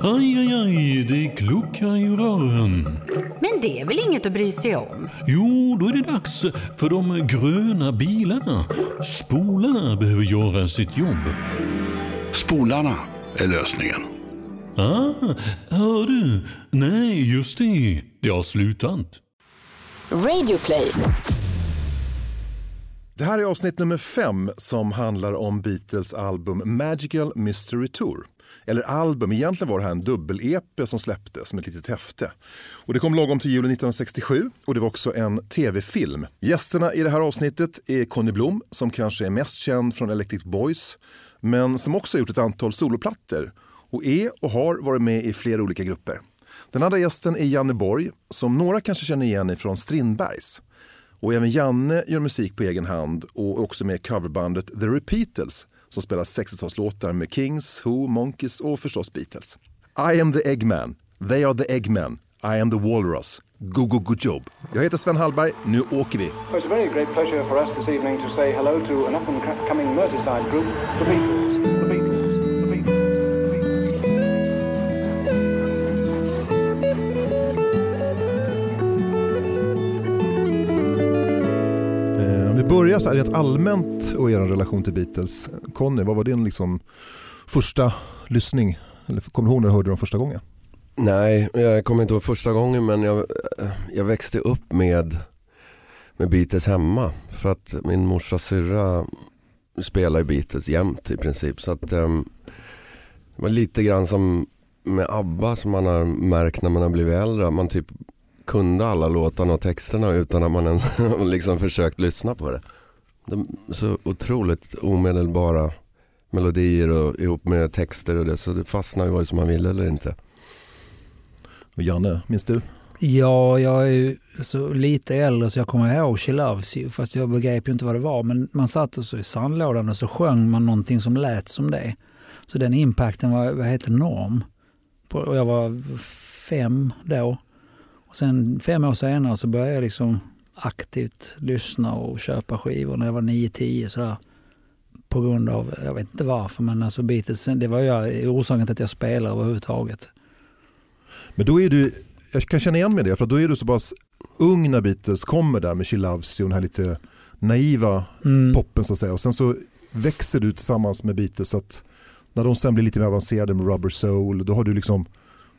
Aj, aj, aj, det kluckar i rören. Men det är väl inget att bry sig om? Jo, då är det dags för de gröna bilarna. Spolarna behöver göra sitt jobb. Spolarna är lösningen. Ah, hör du? Nej, just det. Det har slutat. Radioplay. Det här är avsnitt nummer fem som handlar om Beatles album Magical Mystery Tour. Eller album, egentligen var det här en dubbel-EP som släpptes som ett litet häfte. Och det kom lagom till julen 1967 och det var också en tv-film. Gästerna i det här avsnittet är Conny Blom som kanske är mest känd från Electric Boys men som också har gjort ett antal soloplattor och är och har varit med i flera olika grupper. Den andra gästen är Janne Borg som några kanske känner igen ifrån Strindbergs. Och även Janne gör musik på egen hand och är också med i coverbandet The Repeatles som spelar 60-talslåtar med Kings, Who, Monkeys och förstås Beatles. I am the Eggman, they are the Eggman, I am the Walrus. Go, go, good job. Jag heter Sven Hallberg, nu åker vi. Well, it's a very great pleasure for us this evening to say hello to an up-and-coming Merseyside group. The Beatles. Börja om vi börjar så här rent allmänt och er relation till Beatles. Conny, vad var din liksom första lyssning? Eller kommer du ihåg när du hörde dem första gången? Nej, jag kommer inte ihåg första gången men jag, jag växte upp med, med Beatles hemma. För att min morsa syrra spelar ju Beatles jämt i princip. Så att, um, det var lite grann som med ABBA som man har märkt när man har blivit äldre. Man typ kunde alla låtarna och texterna utan att man ens liksom försökt lyssna på det. De är så otroligt omedelbara melodier och ihop med texter och det. Så det fastnar ju vare sig man vill eller inte. Och Janne, minns du? Ja, jag är ju så lite äldre så jag kommer ihåg She Loves You fast jag begrep ju inte vad det var. Men man satt och så i sandlådan och så sjöng man någonting som lät som det. Så den impacten var, vad heter norm. På- Och jag var fem då. Och sen fem år senare så började jag liksom aktivt lyssna och köpa skivor när jag var 9-10 sådär. På grund av, jag vet inte varför, men alltså Beatles, det var ju orsaken till att jag spelade överhuvudtaget. Men då är du, jag kan känna igen mig det, för då är du så pass ung när Beatles kommer där med She Loves You, den här lite naiva Mm. poppen så att säga. Och sen så växer du tillsammans med Beatles så att när de sen blir lite mer avancerade med Rubber Soul, då har du liksom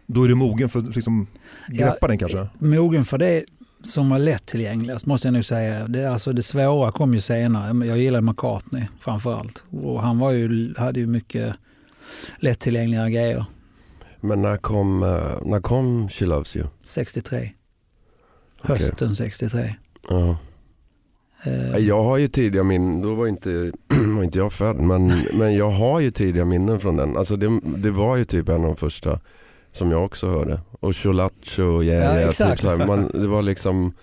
då är du mogen för att liksom greppa Ja, den kanske? Mogen för det som var lättillgängligast måste jag nog säga. Det, alltså det svåra kom ju senare. Jag gillar McCartney framför allt. Och han var ju, hade ju mycket lättillgängliga grejer. Men när kom, eh, när kom She Loves You? 63. Okej. Hösten 63. Ja. Eh, Jag har ju tidiga minnen, då var inte, var inte jag född, men, men jag har ju tidiga minnen från den. Alltså det, det var ju typ en av de första som jag också hörde. Och Cholacho och yeah, Ja, yeah, exakt. typ så här. Man, det var liksom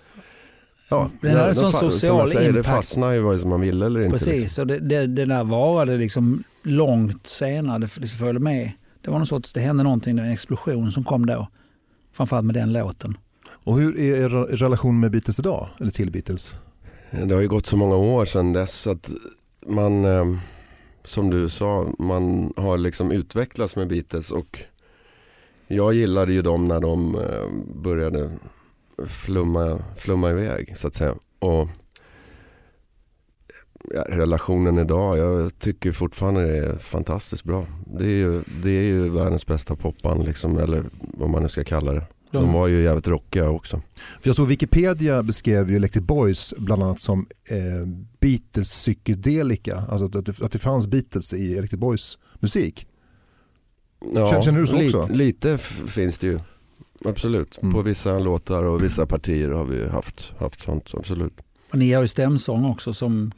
Ja, Den hade sån fa- som social jag säger, Det impact. fastnar ju vare sig man vill eller inte. Precis, Liksom. och det, det, det där varade liksom långt senare. Det liksom följde med. Det var någon sorts, det hände någonting, en explosion som kom då. Framförallt med den låten. Och hur är er relation med Beatles idag? Eller till Beatles? Det har ju gått så många år sedan dess så att man, eh, som du sa, man har liksom utvecklats med Beatles och jag gillade ju dem när de eh, började flumma, flumma iväg så att säga. Och ja, relationen idag, jag tycker fortfarande det är fantastiskt bra. Det är ju, det är ju världens bästa popband liksom, eller vad man nu ska kalla det. De De, var ju jävligt rockiga också. För jag såg Wikipedia beskrev ju Electric Boys bland annat som eh, Beatles psykedelika. Alltså att, att, det, att det fanns Beatles i Electric Boys musik. Känner- känner du så lite, också? Lite finns det ju. Absolut. Mm. På vissa låtar och vissa partier har vi haft, haft sånt. Absolut. och ni har ju stämsång också som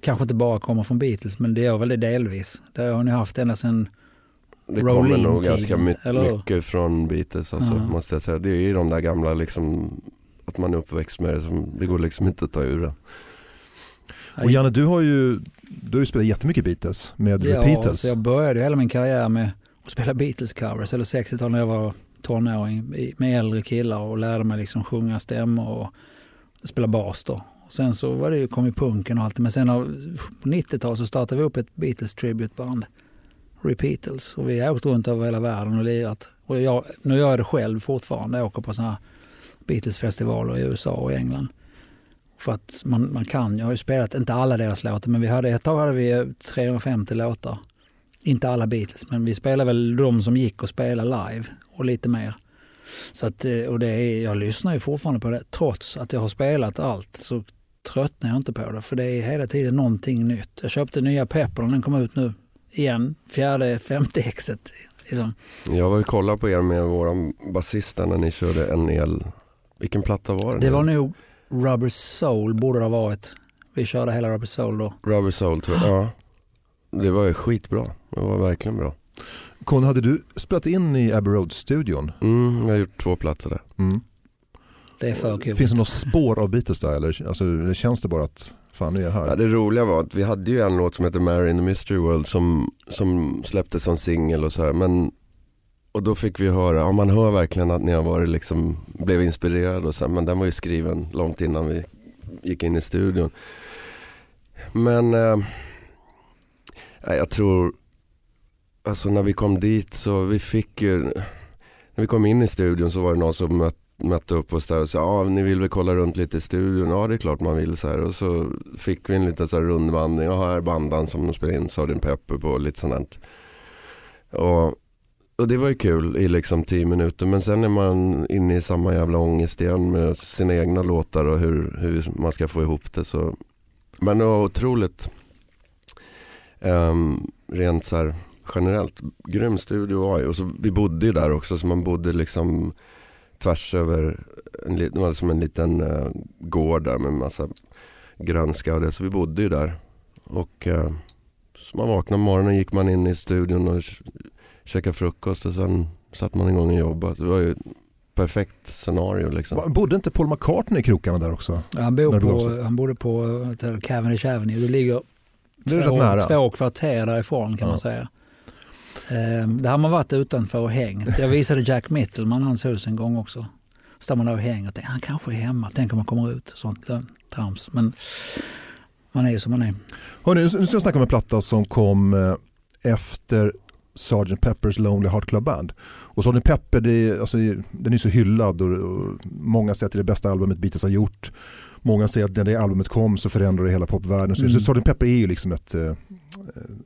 kanske inte bara kommer från Beatles men det gör väl det delvis. Det har ni haft ända sedan Det Rolling kommer nog ganska my- eller mycket från Beatles alltså, Ja. måste jag säga. Det är ju de där gamla liksom, att man är uppväxt med det. Som, det går liksom inte att ta ur det. Och Janne, du har ju, du har ju spelat jättemycket Beatles med Ja, Repeaters. så jag började hela min karriär med spela Beatles-covers, eller 60-tal när jag var tonåring, med äldre killar och lärde mig liksom sjunga stämmor och spela bas då. Och sen så var det ju, kom ju punken och allt men sen på 90-talet så startade vi upp ett Beatles tributeband Repeatles, Och vi har åkt runt över hela världen och lirat. Och jag, nu gör jag det själv fortfarande. Jag åker på sådana här Beatles-festivaler i USA och England. För att man, man kan, jag har ju spelat, inte alla deras låtar, men vi hade, ett tag hade vi 350 låtar. Inte alla Beatles, men vi spelade väl de som gick att spela live och lite mer. Så att, eh, och det är, jag lyssnar ju fortfarande på det. Trots att jag har spelat allt så tröttnar jag inte på det. För det är hela tiden någonting nytt. Jag köpte nya Pepper och den kom ut nu igen. Fjärde, femte exet. Liksom. Jag var ju kolla på er med våran basist när ni körde en el. Vilken platta var det? Det var nog Rubber Soul borde det ha varit. Vi körde hela Rubber Soul då. Rubber Soul tror jag. Ja. Det var ju skitbra. Det var verkligen bra. Conny, hade du spelat in i Abbey Road-studion? Mm, jag har gjort två plattor där. Mm. Det är för kul. Finns det något spår av Beatles där eller alltså, det känns det bara att fan nu är jag här? Ja, det roliga var att vi hade ju en låt som heter Mary in the Mystery World som, som släpptes som singel och så här. Men, och då fick vi höra, ja, man hör verkligen att ni har varit liksom, blev inspirerade och så här, men den var ju skriven långt innan vi gick in i studion. Men eh, jag tror, alltså när vi kom dit så vi fick ju, när vi kom in i studion så var det någon som mötte mötte upp oss där och sa ja ni vill väl kolla runt lite i studion? Ja det är klart man vill så här. Och så fick vi en liten så här rundvandring och här är bandan som de spelar in Sardin Pepper på och lite sånt och, och det var ju kul i liksom tio minuter men sen är man inne i samma jävla ångest igen med sina egna låtar och hur, hur man ska få ihop det. Så. Men det var otroligt um, rent så här generellt grym studio var och så, vi bodde ju där också så man bodde liksom tvärs över en, det var som en liten uh, gård där med massa grönska och det. Så vi bodde ju där. Och uh, så man vaknade på morgonen gick man in i studion och käkade frukost och sen satte man igång och jobbade. Det var ju perfekt scenario liksom. Bodde inte Paul McCartney i krokarna där också? Han, bor på, han bodde på Cavendish Avenue. Det ligger det två, nära. två kvarter därifrån kan Ja. man säga. Ehm, Där har man varit utanför och hängt. Jag visade Jack Mittelman hans hus en gång också. Står man där och hänger och tänker han kanske är hemma. Tänk om man kommer ut. Sånt trams. Men man är ju som man är. Hörrni, nu ska jag snacka om en platta som kom eh, efter Sgt. Peppers Lonely Heart Club Band. Och Sgt. Pepper det är, alltså, den är så hyllad och, och många säger att det är det bästa albumet Beatles har gjort. Många säger att när det albumet kom så förändrade det hela popvärlden. Så, Mm. så Sgt. Pepper är ju liksom ett, eh,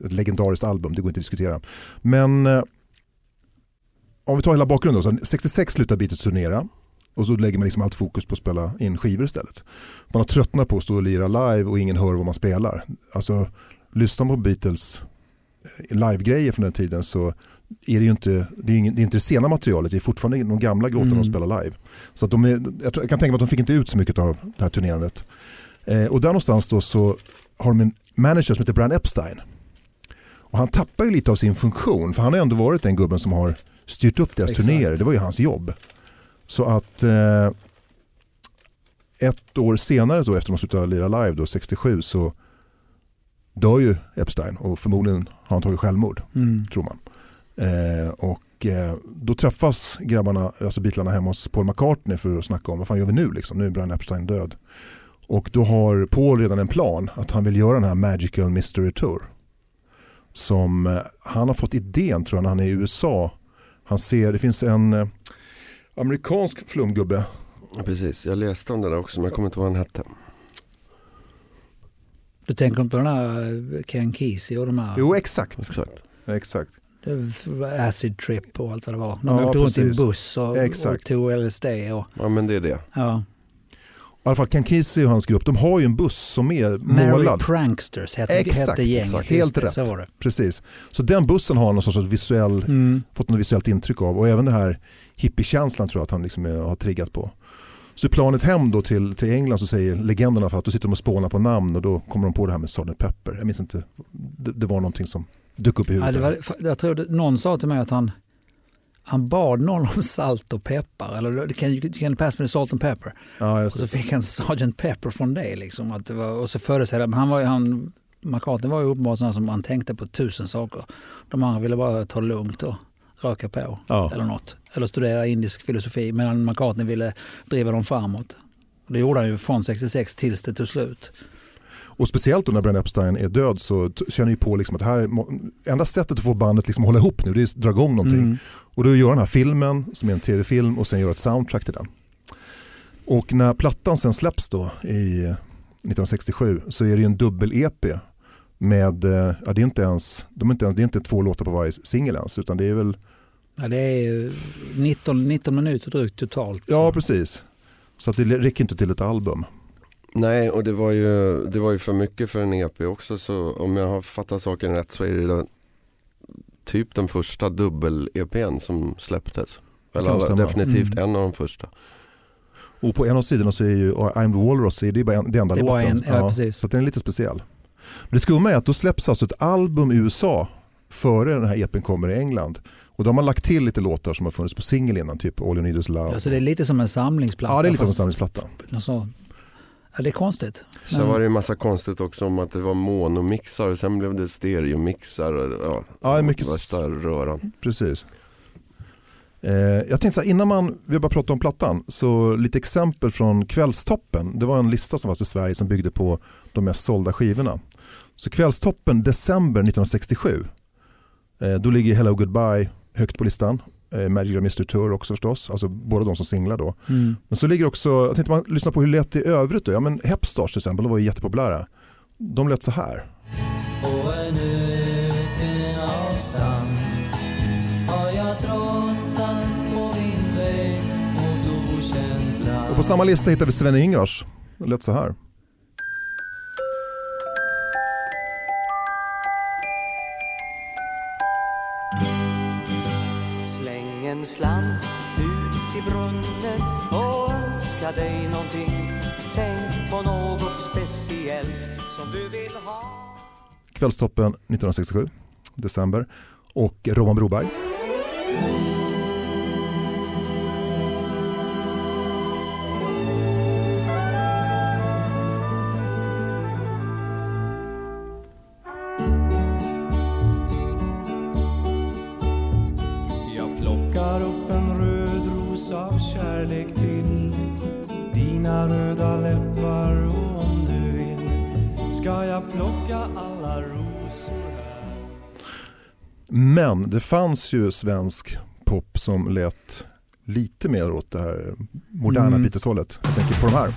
ett legendariskt album, det går inte att diskutera. Men eh, om vi tar hela bakgrunden då, så 66 slutar Beatles turnera och så lägger man liksom allt fokus på att spela in skivor istället. Man har tröttnat på att stå och lira live och ingen hör vad man spelar. Alltså, lyssnar man på Beatles eh, live-grejer från den tiden så är det ju inte det, är ingen, det är inte det sena materialet, det är fortfarande de gamla låtarna Mm. de spelar live. Så att de är, jag, kan tänka mig att de fick inte ut så mycket av det här turnerandet. Eh, och där någonstans då så har de en manager som heter Brian Epstein. Och han tappar ju lite av sin funktion för han har ändå varit den gubben som har styrt upp deras Exakt. turnéer. Det var ju hans jobb. Så att eh, ett år senare så efter de slutade lira live då, 67 så dör ju Epstein och förmodligen har han tagit självmord Mm. tror man. Eh, och eh, då träffas grabbarna, alltså Beatlarna hemma hos Paul McCartney för att snacka om vad fan gör vi nu liksom, nu är Brian Epstein död. Och då har Paul redan en plan att han vill göra den här Magical Mystery Tour. Som eh, han har fått idén tror jag när han är i USA. Han ser, det finns en eh, amerikansk flumgubbe Ja, precis, jag läste om det där också men jag kommer inte ihåg vad den hette. Du tänker på den här Ken Kesey och de här Jo exakt. Exakt. exakt. Acid trip och allt vad det var. De Ja, åkte runt i en buss och, och tog LSD. Och, Ja men det är det. ja. I alla fall Ken Kesey och hans grupp, de har ju en buss som är Mary målad. Pranksters hette, Exakt, hette gänget. exakt. Helt rätt. Så var det. Precis. Så den bussen har han någon sorts visuell, Mm. fått något visuellt intryck av och även den här hippiekänslan tror jag att han liksom är, har triggat på. Så i planet hem då till, till England så säger legenderna för att då sitter de och spånar på namn och då kommer de på det här med Sgt. Pepper. Jag minns inte, det, det var någonting som dök upp i Ja, huvudet. det var, jag tror det, någon sa till mig att han, han bad någon om salt och peppar. Eller kan you, can you pass me the salt and pepper? ja, Och så det. fick han Sgt. Pepper från det. Liksom, att det var, och så föddes det. Men han var ju, han, McCartney var ju uppenbart sån som man tänkte på tusen saker. De andra ville bara ta det lugnt och röka på. Ja. Eller något. Eller studera indisk filosofi. Medan McCartney ville driva dem framåt. Det gjorde han ju från 66 tills det tog slut. Och speciellt då när Brian Epstein är död så känner ju på liksom att det här, må- enda sättet att få bandet liksom hålla ihop nu det är att dra igång någonting. Mm. Och då gör den här filmen som är en tv-film och sen gör ett soundtrack till den. Och när plattan sen släpps då i 1967 så är det ju en dubbel-EP med, eh, ja, det är inte ens, de är inte ens, det är inte två låtar på varje singel ens utan det är väl, Ja, det är ju 19, 19 minuter drygt totalt. ja precis. Så att det räcker inte till ett album. Nej, och det var, ju, det var ju för mycket för en EP också så om jag har fattat saken rätt så är det då typ den första dubbel-EPn som släpptes. Eller definitivt Mm. en av de första. Och på en av sidorna så är ju I'm the Walrus, det är bara en, det enda Det är bara låten. en- ja, precis. Så den är lite speciell. Men det skumma är att då släpps alltså ett album i USA före den här EPn kommer i England. Och då har man lagt till lite låtar som har funnits på singel innan, typ All You Need Is Love. Alltså det är lite som en samlingsplatta. ja, det är lite som en samlingsplatta. så- Ja, det är konstigt. Sen Men- var det ju massa konstigt också om att det var monomixar och sen blev det stereomixar. Och, ja, Ja, mycket- Värsta röran. Precis. Eh, jag tänkte så här, innan man, vi bara pratat om plattan, så lite exempel från Kvällstoppen. Det var en lista som fanns i Sverige som byggde på de mest sålda skivorna. Så Kvällstoppen december 1967, eh, då ligger Hello Goodbye högt på listan. Eh, Magic Mr Tour också förstås, alltså båda de som singlar då. Mm. Men så ligger också, jag tänkte man lyssna på hur det lät i övrigt då. Ja men Hepstars till exempel, de var ju jättepopulära. De lät så här. På en öken av sand har jag trotsat på min väg mot okänt land. Och på samma lista hittade vi Sven Ingvars. Det lät så här. Dig någonting. Tänk på något speciellt som du vill ha. Kvällstoppen 1967, december. Och Roman Broberg. Det fanns ju svensk pop som lät lite mer åt det här moderna Mm. Beatles-hållet. Jag tänker på de här.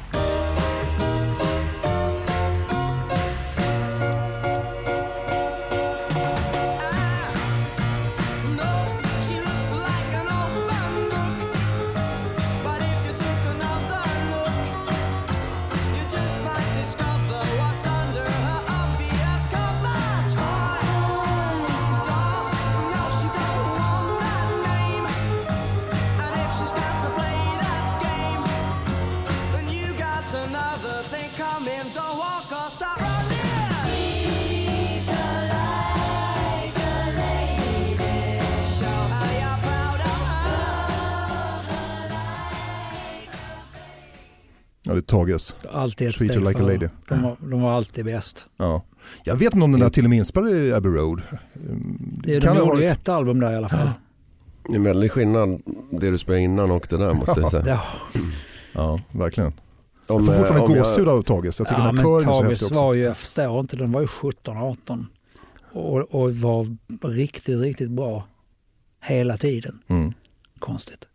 Ja, det är Tages. Alltid ett Treat steg like a lady. De var, de var alltid bäst. Ja. Jag vet inte om den där till och med inspelade i Abbey Road. Det, kan de gjorde ju ett album där i alla fall. Det är en väldig skillnad det du spelade innan och det där måste jag säga. Ja, Ja, verkligen. Om, Jag får eh, fortfarande gåshud av Tages. Jag tycker ja den här kören är så häftig också. var ju, jag förstår inte, den var ju 17-18 och, och var riktigt, riktigt bra hela tiden. Mm. Konstigt.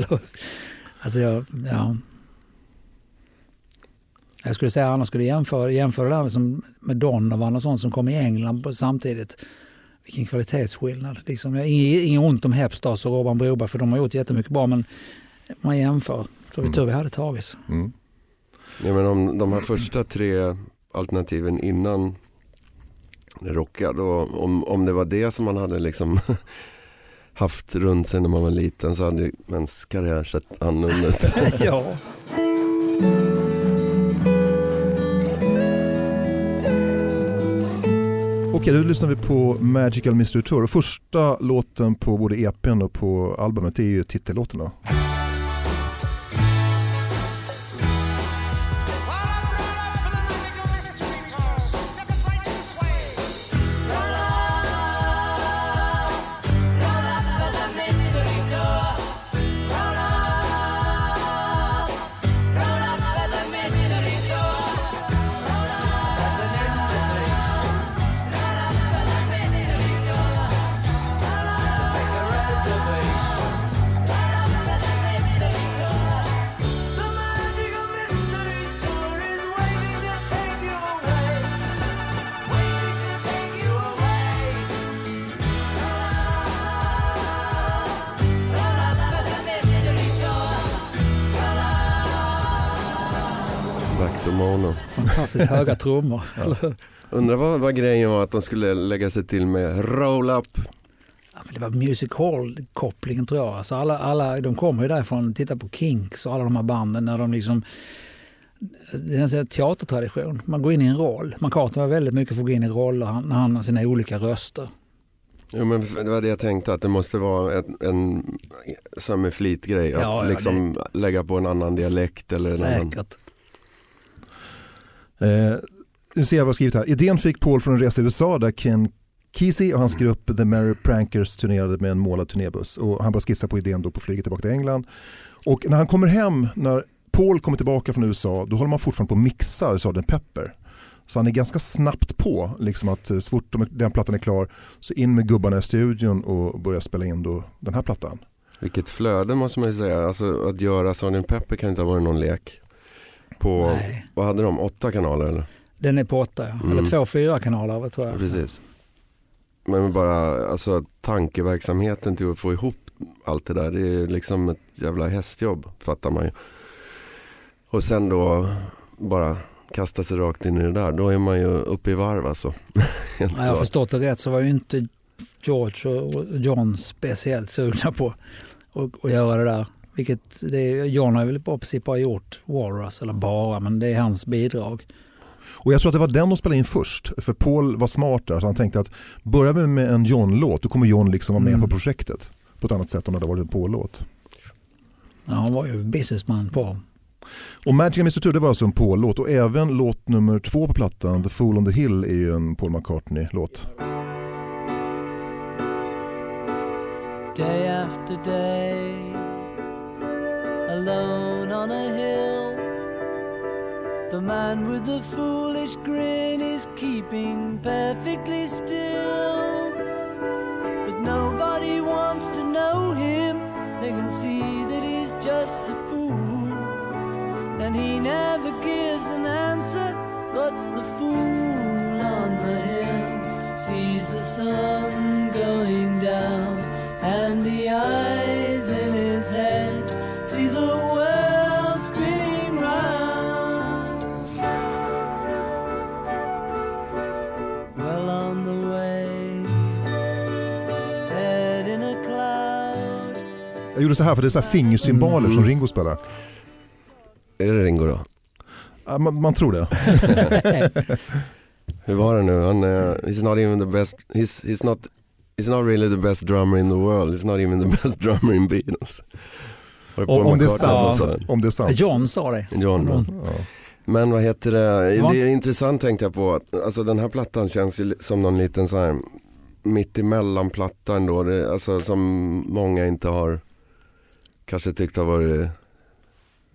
alltså jag, ja. Jag skulle säga annars skulle jämföra, jämföra det här som med Donovan och sånt som kom i England på, samtidigt. Vilken kvalitetsskillnad. Liksom, inget, inget ont om Hepstars och Robban Broberg för de har gjort jättemycket bra men man jämför. Så vi Mm. tur vi hade Tages. Mm. Ja, men om de här första tre alternativen innan Rockad, och om, om det var det som man hade liksom haft runt sig när man var liten så hade ju ens karriär sett annorlunda ut. ja. Okej, då lyssnar vi på Magical Mystery Tour. Första låten på både EPn och på albumet är ju titellåten. Då. Mono. Fantastiskt höga trummor. hur? Undrar vad, vad grejen var att de skulle lägga sig till med roll up. Ja, men det var music hall-kopplingen tror jag. Alltså alla, alla, de kommer ju därifrån, titta på Kinks och alla de här banden när de liksom det är en teatertradition. Man går in i en roll. McCartney var väldigt mycket för att gå in i roller när han har sina olika röster. Jo men det var det jag tänkte att det måste vara en, en som en flitgrej. Att Ja, ja, liksom lägga på en annan dialekt eller en annan. Eh, nu ser jag vad jag skrivit här. Idén fick Paul från en resa i USA där Ken Kesey och hans grupp The Merry Prankers turnerade med en målad turnébuss. Och han började skissa på idén då på flyget tillbaka till England. Och när han kommer hem, när Paul kommer tillbaka från USA, då håller man fortfarande på och mixar Sgt. Pepper. Så han är ganska snabbt på, liksom att eh, så fort de- den plattan är klar så in med gubbarna i studion och börja spela in då den här plattan. Vilket flöde måste man ju säga. Alltså att göra Sgt. Pepper kan inte ha varit någon lek. På, Nej. vad hade de, åtta kanaler eller? Den är på åtta, ja. Mm. eller två fyra kanaler tror jag. Precis. Men bara alltså, tankeverksamheten till att få ihop allt det där. Det är liksom ett jävla hästjobb fattar man ju. Och sen då bara kasta sig rakt in i det där. Då är man ju uppe i varv alltså. Har jag klart. förstått det rätt så var ju inte George och John speciellt sugna på att göra det där. Vilket det är, John har väl i princip bara gjort Walrus, eller bara, men det är hans bidrag. Och jag tror att det var den de spelade in först. För Paul var smart där. Så han tänkte att börjar vi med en John-låt då kommer John liksom vara med Mm. på projektet. På ett annat sätt om det hade varit en Paul-låt. Ja, han var ju businessman på. Och Magic Mr. Det var alltså en Paul-låt och även låt nummer två på plattan, The Fool on the Hill är ju en Paul McCartney-låt. day after day, alone on a hill. The man with the foolish grin is keeping perfectly still. But nobody wants to know him, they can see that he's just a fool. And he never gives an answer, but the fool on the hill sees the sun going down, and the eyes in his head Jag gjorde så här för det är så här fingersymboler som Ringo spelar. Är det Ringo då? Ja, Man, man tror det. Hur var det nu? Han, eh, he's not even the best, he's, he's not He's not really the best drummer in the world, he's not even the best drummer in Beatles. Var det Paul Om, om, det är McCartney som sant, sa det? om det är sant. John sa det. John. Mm. ja. Men vad heter det, det är intressant tänkte jag på, att, alltså den här plattan känns ju som någon liten så här mittemellan platta ändå, det, alltså som många inte har kanske tyckt har varit,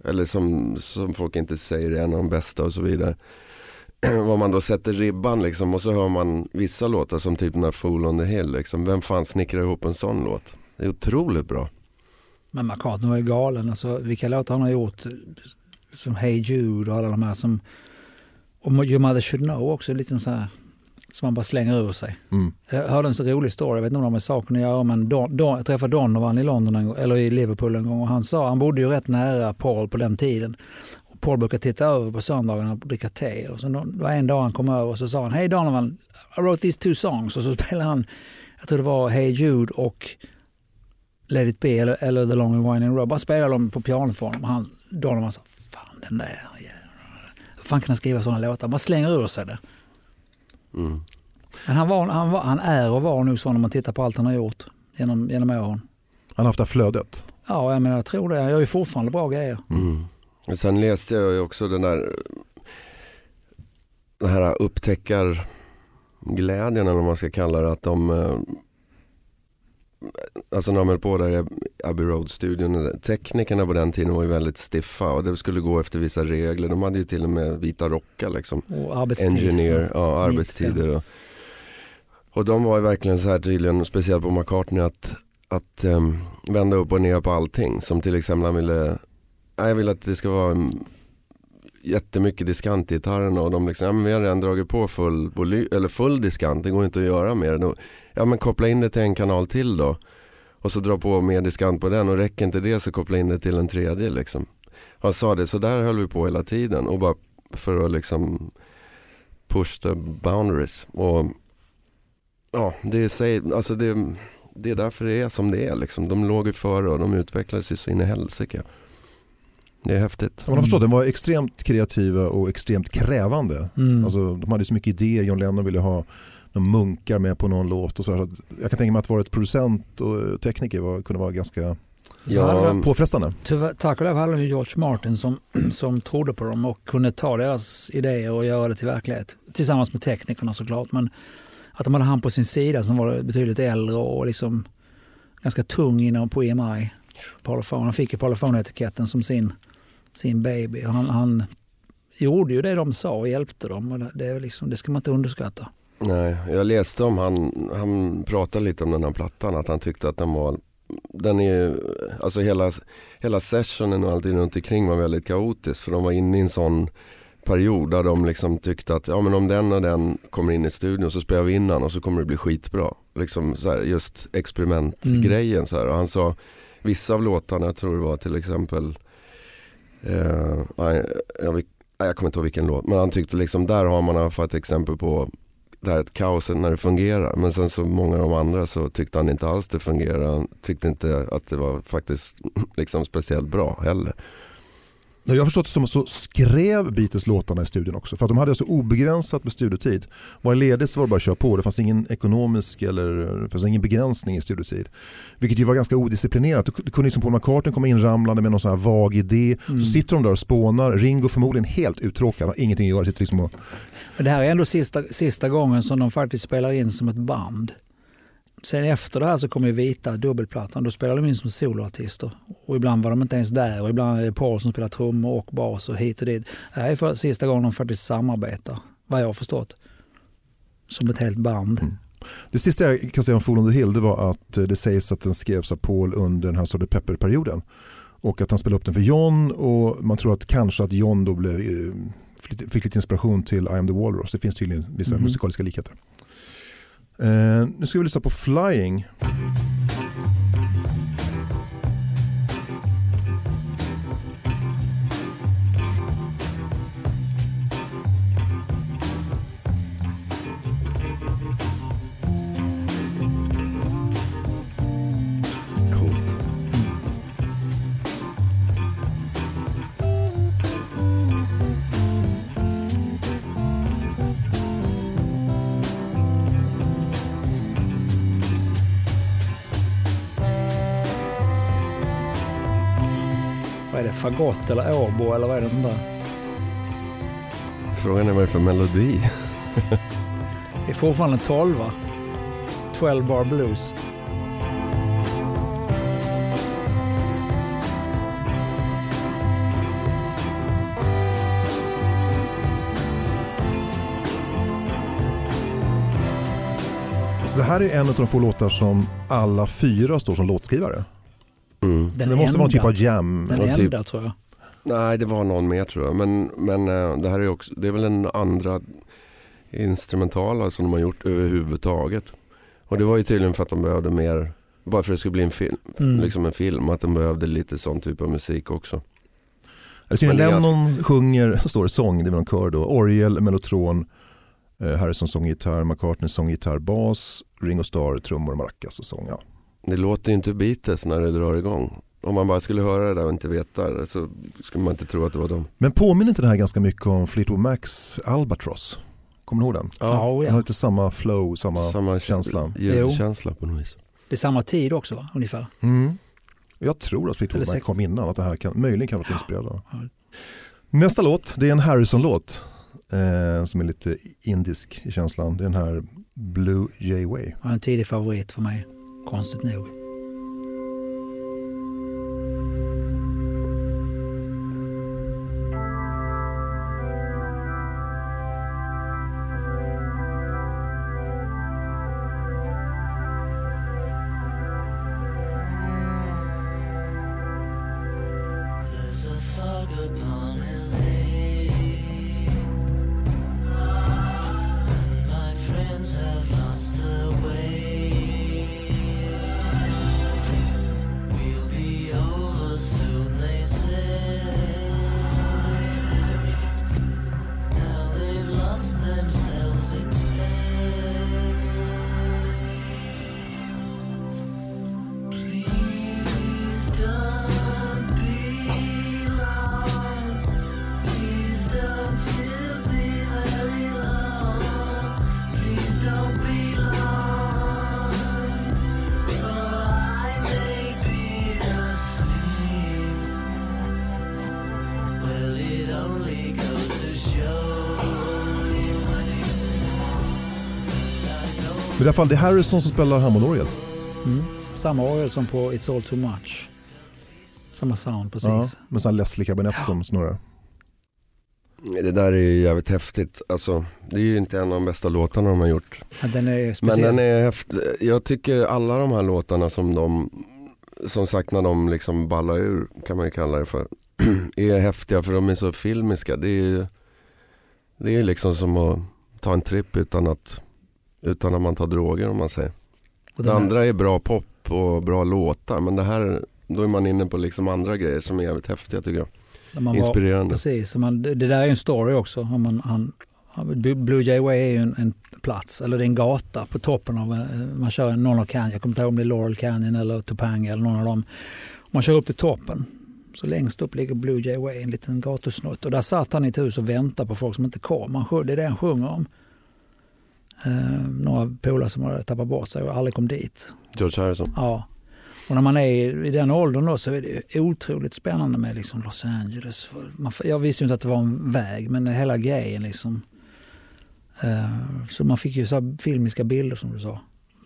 eller som, som folk inte säger är en av de bästa och så vidare. Var man då sätter ribban liksom och så hör man vissa låtar som typ den här Fool on the Hill liksom. Vem fan snickrar ihop en sån låt? Det är otroligt bra. Men McCartney var ju galen. Alltså, vilka låtar han har gjort, som Hey Jude och alla de här som... Och Your Mother Should Know också, en liten så här som man bara slänger ur sig. Mm. Jag hörde en så rolig story, jag vet inte om det har med saken att göra, men Don, Don, jag träffade Donovan i London en eller i Liverpool en gång och han sa, han bodde ju rätt nära Paul på den tiden. Och Paul brukade titta över på söndagarna och dricka te. Och så då, då en dag han kom över och så sa han, Hej Donovan, I wrote these two songs. Och så spelade han, jag tror det var Hey Jude och Let it be eller, eller The Long and Winding Road. Bara spelade de på honom. Och Han, Donovan sa, fan den där. Hur fan kan han skriva sådana låtar? Bara slänger ur sig det. Mm. Men han, var, han, var, han är och var nog så när man tittar på allt han har gjort genom, genom åren. Han har haft det flödet. Ja, jag menar, jag tror det. Jag gör ju fortfarande bra grejer. Mm. Och sen läste jag ju också den där den här upptäckarglädjen eller vad man ska kalla det. Att de, eh, alltså när de höll på där i Abbey Road-studion, teknikerna på den tiden var ju väldigt stiffa och det skulle gå efter vissa regler. De hade ju till och med vita rockar liksom. Och arbetstid. Engineer, ja arbetstider. Och, och de var ju verkligen så här tydligen, speciellt på McCartney, att, att ehm, vända upp och ner på allting. Som till exempel han ville, jag vill att det ska vara en, jättemycket diskant i gitarrerna och de liksom, ja men vi har redan dragit på full, voly, eller full diskant, det går inte att göra mer. Då, ja men koppla in det till en kanal till då. Och så dra på mer diskant på den och räcker inte det så koppla in det till en tredje liksom. Han sa det, så där höll vi på hela tiden och bara för att liksom push the boundaries. Och ja, det är, sig- alltså det, det är därför det är som det är. Liksom. De låg ju före och de utvecklades ju så in i helsike. Det är häftigt. Man har förstått, den var extremt kreativa och extremt krävande. Mm. Alltså, de hade så mycket idéer, John Lennon ville ha munkar med på någon låt. Och så här. Jag kan tänka mig att vara ett producent och tekniker var, kunde vara ganska Ja, de- påfrestande. Tyvärr, tack och lov hade de ju George Martin som, som trodde på dem och kunde ta deras idéer och göra det till verklighet. Tillsammans med teknikerna såklart. Men att de hade han på sin sida som var betydligt äldre och liksom ganska tung inom på EMI. Parlophone. Han fick ju Parlophone-etiketten som sin, sin baby. Och Han, han gjorde ju det de sa och hjälpte dem. Och det, är liksom, det ska man inte underskatta. Nej, jag läste om han, han pratade lite om den här plattan, att han tyckte att den var den är, alltså hela, hela sessionen och allting runt omkring var väldigt kaotisk för de var inne i en sån period där de liksom tyckte att ja, men om den och den kommer in i studion så spelar vi in den och så kommer det bli skitbra. Liksom så här, just experimentgrejen. Så här. Och han sa vissa av låtarna, jag tror det var till exempel, eh, jag, jag, jag kommer inte ihåg vilken låt, men han tyckte liksom där har man i alla fall ett exempel på det här ett kaoset när det fungerar. Men sen så många av de andra så tyckte han inte alls det fungerade. Han tyckte inte att det var faktiskt liksom speciellt bra heller. Jag har förstått det som så skrev Beatles låtarna i studion också. För att de hade så obegränsat med studiotid. Var det ledigt så var det bara att köra på. Det fanns ingen ekonomisk eller fanns ingen begränsning i studiotid. Vilket ju var ganska odisciplinerat. Det kunde liksom Paul McCartney komma inramlande med någon sån här vag idé. Så sitter de där och spånar. Ringo förmodligen helt uttråkad, har ingenting att göra. Sitter liksom och, Men det här är ändå sista, sista gången som de faktiskt spelar in som ett band. Sen efter det här så kommer ju Vita, dubbelplattan. Då spelar de in som soloartister. Och ibland var de inte ens där och ibland är det Paul som spelar trummor och bas och hit och dit. Det här är för sista gången de faktiskt samarbetar, vad jag har förstått. Som ett helt band. Det sista jag kan säga om Fool on the Hill det var att eh, det sägs att den skrevs av Paul under den här Sgt. Pepper-perioden. Och att han spelade upp den för John och man tror att kanske att John då blev, eh, fick- lite inspiration till I am the Walrus. Det finns tydligen vissa Mhm. musikaliska likheter. Eh, nu ska vi lyssna på Flying. Fagott eller åbo eller vad är det sånt där? Frågan är vad det är för melodi. Det är fortfarande en tolva. 12 bar blues. Så det här är en av de få låtar som alla fyra står som låtskrivare. Så Den det måste vara en typ av jam. Den Och enda typ- tror jag. Nej det var någon mer tror jag. Men, men eh, det här är också, det är väl den andra instrumentala som de har gjort överhuvudtaget. Och det var ju tydligen för att de behövde mer, bara för att det skulle bli en film, Mm. liksom en film, att de behövde lite sån typ av musik också. Är Lennon sjunger, står det sång, det är väl en kör då. Orgel, mellotron, eh, Harrison sång gitarr, McCartney sång gitarr, bas, Ringo Starr, trummor, maracas och sång. Ja. Det låter ju inte Beatles när det drar igång. Om man bara skulle höra det där och inte veta det så skulle man inte tro att det var dem. Men påminner inte det här ganska mycket om Fleetwood Macs Albatross? Kommer du ihåg den? Ja, oh, Den har ja. lite samma flow, samma... Samma känsla. Ljudkänsla på något vis. Det är samma tid också va? ungefär. Mm. Jag tror att Fleetwood Mac kom innan, att det här kan, möjligen kan vara inspirerad av. Ja. Nästa låt, det är en Harrison-låt eh, som är lite indisk i känslan. Det är den här Blue Jay Way. Ja, En tidig favorit för mig, konstigt nog. Fall det är Harrison som spelar harmonorgel. Mm. Samma orgel som på It's all too much. Samma sound precis. Ja, med sån Leslie kabinett som snurrar. Det där är ju jävligt häftigt. Alltså, det är ju inte en av de bästa låtarna de har gjort. Ja, den är Men speciell. den är häftig. Jag tycker alla de här låtarna som de, som sagt när de liksom ballar ur kan man ju kalla det för, är häftiga för de är så filmiska. Det är ju det är liksom som att ta en tripp utan att, utan att man tar droger om man säger. Och Det andra är bra pop och bra låtar men det här, då är man inne på liksom andra grejer som är jävligt häftiga tycker jag. var- Inspirerande. Precis, man, det där är en story också. Om man, han, Blue Jay Way är ju en, en plats, eller det är en gata på toppen av, en- man kör någon av Canyon, jag kommer inte ihåg om det är Laurel Canyon eller Topanga eller någon av dem. Man kör upp till toppen, så längst upp ligger Blue Jay Way, en liten gatusnutt. Och där satt han i ett hus och väntade på folk som inte kom. Han, det är det han sjunger om. Eh, några polare som hade tappat bort sig och aldrig kom dit. George Harrison. Ja. Och när man är i- den åldern då så är det otroligt spännande med liksom Los Angeles. Man, jag visste ju inte att det var en väg men hela grejen liksom. Eh, Så man fick ju så filmiska bilder som du sa.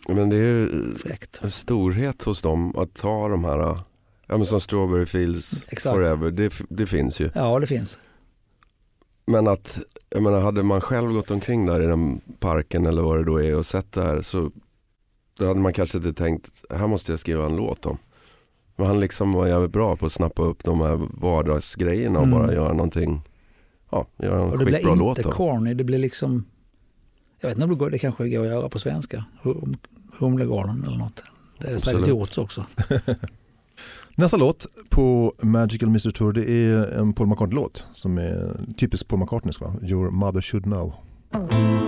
Men det är ju Fräckt. en storhet hos dem att ta de här, ja men som Strawberry Fields Exakt. Forever, det, det finns ju. Ja det finns. Men att, jag menar hade man själv gått omkring där i den parken eller vad det då är och sett det här så då hade man kanske inte tänkt, här måste jag skriva en låt om. Men han liksom var jävligt bra på att snappa upp de här vardagsgrejerna och Mm. bara göra någonting, ja, göra en Och det blir skitbra låt inte då. corny. Det blir liksom, jag vet inte om det går, det kanske går att göra på svenska. Hum, Humlegården eller något. Det är säkert Absolut. gjorts också. Nästa låt på Magical Mystery Tour det är en Paul McCartney-låt som är typiskt Paul McCartney. Va? Your mother should know. Mm.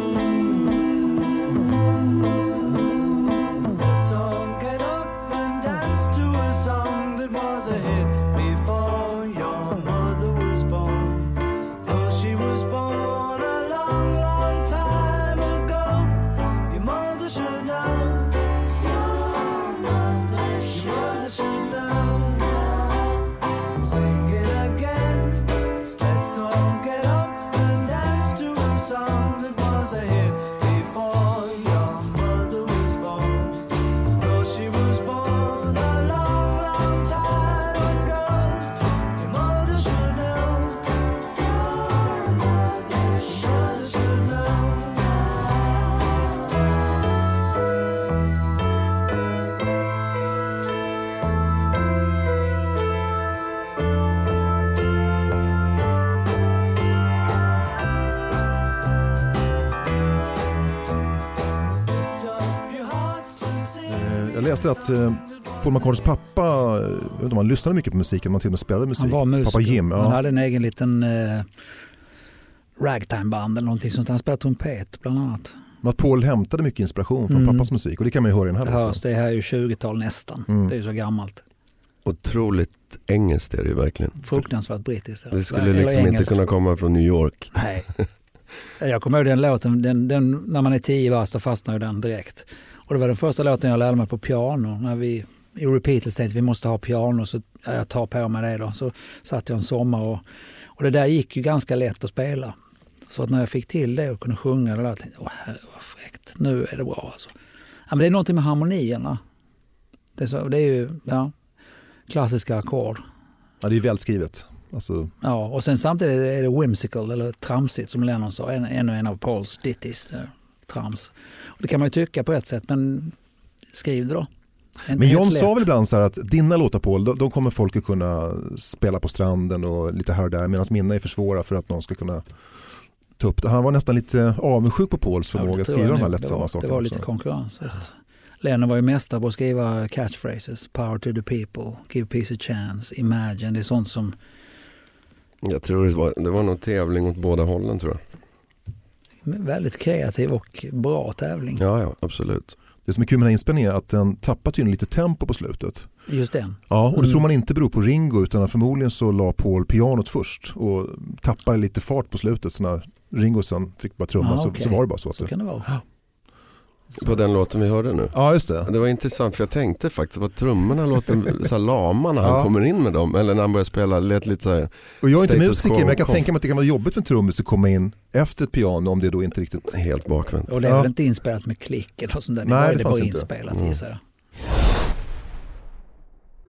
Att eh, Paul McCartneys pappa, eh, jag vet inte om han lyssnade mycket på musiken, man till och med spelade musik. Han var musiker. Pappa Jim, Han ja. hade en egen liten eh, ragtimeband eller någonting sånt. Han spelade trumpet bland annat. Men att Paul hämtade mycket inspiration från Mm. pappas musik och det kan man ju höra i den här Det låten. hörs, det här är ju 20-tal nästan. Mm. Det är ju så gammalt. Otroligt engelskt är det ju verkligen. Fruktansvärt brittiskt. Det skulle Eller liksom inte engelskt. kunna komma från New York. Nej. Jag kommer ihåg den låten, den, den, när man är tio bast så fastnar ju den direkt. Och det var den första låten jag lärde mig på piano. När vi i Repeatles tänkte vi måste ha piano så ja, jag tar på mig det då. Så satt jag en sommar och, och det där gick ju ganska lätt att spela. Så att när jag fick till det och kunde sjunga det där tänkte jag, åh herre vad fräckt, nu är det bra alltså. Ja, men det är någonting med harmonierna. Det är, så, det är ju ja, klassiska ackord. Ja, det är välskrivet. Alltså, Ja, och sen samtidigt är det whimsical eller tramsigt som Lennon sa. En, ännu en av Pauls ditties. eh, Trams. Och det kan man ju tycka på ett sätt, men skriv det då. Inte Men John sa väl ibland så här att dina låtar Paul, de, de kommer folk att kunna spela på stranden och lite här och där medan mina är för svåra för att någon ska kunna ta upp det. Han var nästan lite avundsjuk på Pauls Ja, förmåga det att skriva de här lättsamma det var, sakerna. Det var lite också. konkurrens, visst. Lennon var ju mästare på att skriva catchphrases. Power to the people, give peace a chance, imagine. Det är sånt som Jag tror det var, det var någon tävling åt båda hållen tror jag. Väldigt kreativ och bra tävling. Ja, ja absolut. Det som är kul med den här inspelningen är att den tappar tydligen lite tempo på slutet. Just den. Ja, och det Mm. tror man inte beror på Ringo utan förmodligen så la Paul pianot först och tappade lite fart på slutet så när Ringo sen fick bara trumma Ah, så, okej. så var det bara så. Att Så det, kan det vara. På den låten vi hörde nu. Ja, just det. Det var intressant för jag tänkte faktiskt att trummorna låter så här lama när han Ja. kommer in med dem. Eller när han börjar spela, lät lite så här Och jag är inte musiker men jag kan tänka mig att det kan vara jobbigt för en trummis att komma in efter ett piano om det då inte riktigt... helt bakvänt. Och det är Ja. väl inte inspelat med klick eller sånt där. Nej, det det fanns var inte. inspelat Mm. gissar jag.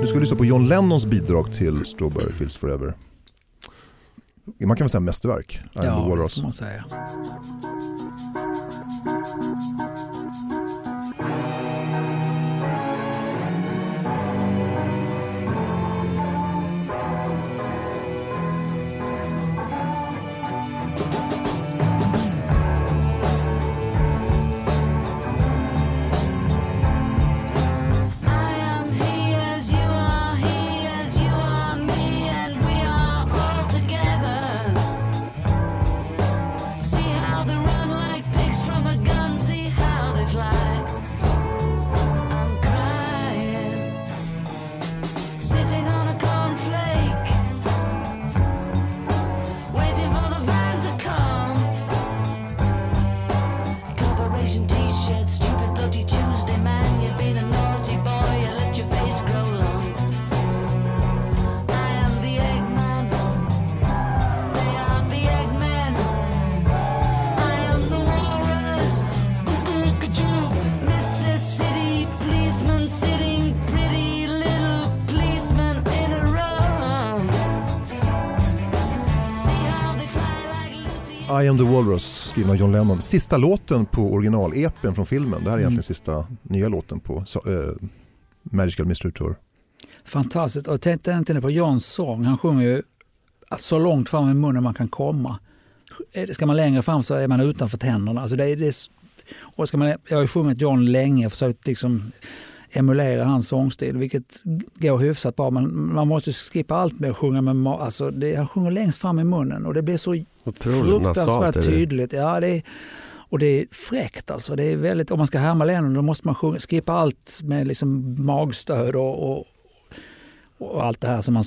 Nu ska vi lyssna på John Lennons bidrag till Strawberry Fields Forever. Man kan väl säga mästerverk? The Ja, det får man säga. I am the Walrus skriven av John Lennon. Sista låten på original-EPen från filmen. Det här är Mm. egentligen sista nya låten på so- eh, Magical Mystery Tour. Fantastiskt. Och tänk inte på Johns sång. Han sjunger ju så långt fram i munnen man kan komma. Ska man längre fram så är man utanför tänderna. Alltså det är, det är, och ska man, jag har ju sjungit John länge och försökt liksom emulera hans sångstil, vilket går hyfsat bra. Men man måste skippa allt med att sjunga med alltså det, Han sjunger längst fram i munnen och det blir så Otroligt fruktansvärt tydligt. Ja, det är, och det är fräckt alltså. Det är väldigt, om man ska härma Lennon då måste man sjunga, skippa allt med liksom magstöd och, och, och allt det här som man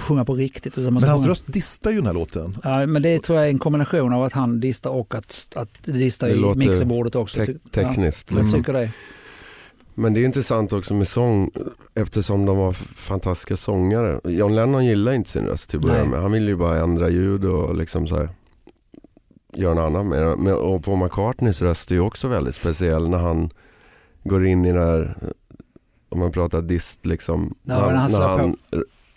sjunger på riktigt. Men hans sjunga- röst distar ju den här låten. Ja, men det tror jag är en kombination av att han distar och att, att det distar Det i mixerbordet också. te- tekniskt, Ja, jag liksom. tycker det. Men det är intressant också med sång eftersom de var fantastiska sångare. John Lennon gillar inte sin röst till att börja med. Han ville ju bara ändra ljud och liksom så här, göra något annat med det. Och Paul McCartneys röst är ju också väldigt speciell när han går in i det här, om man pratar dist liksom. Ja, när han slår på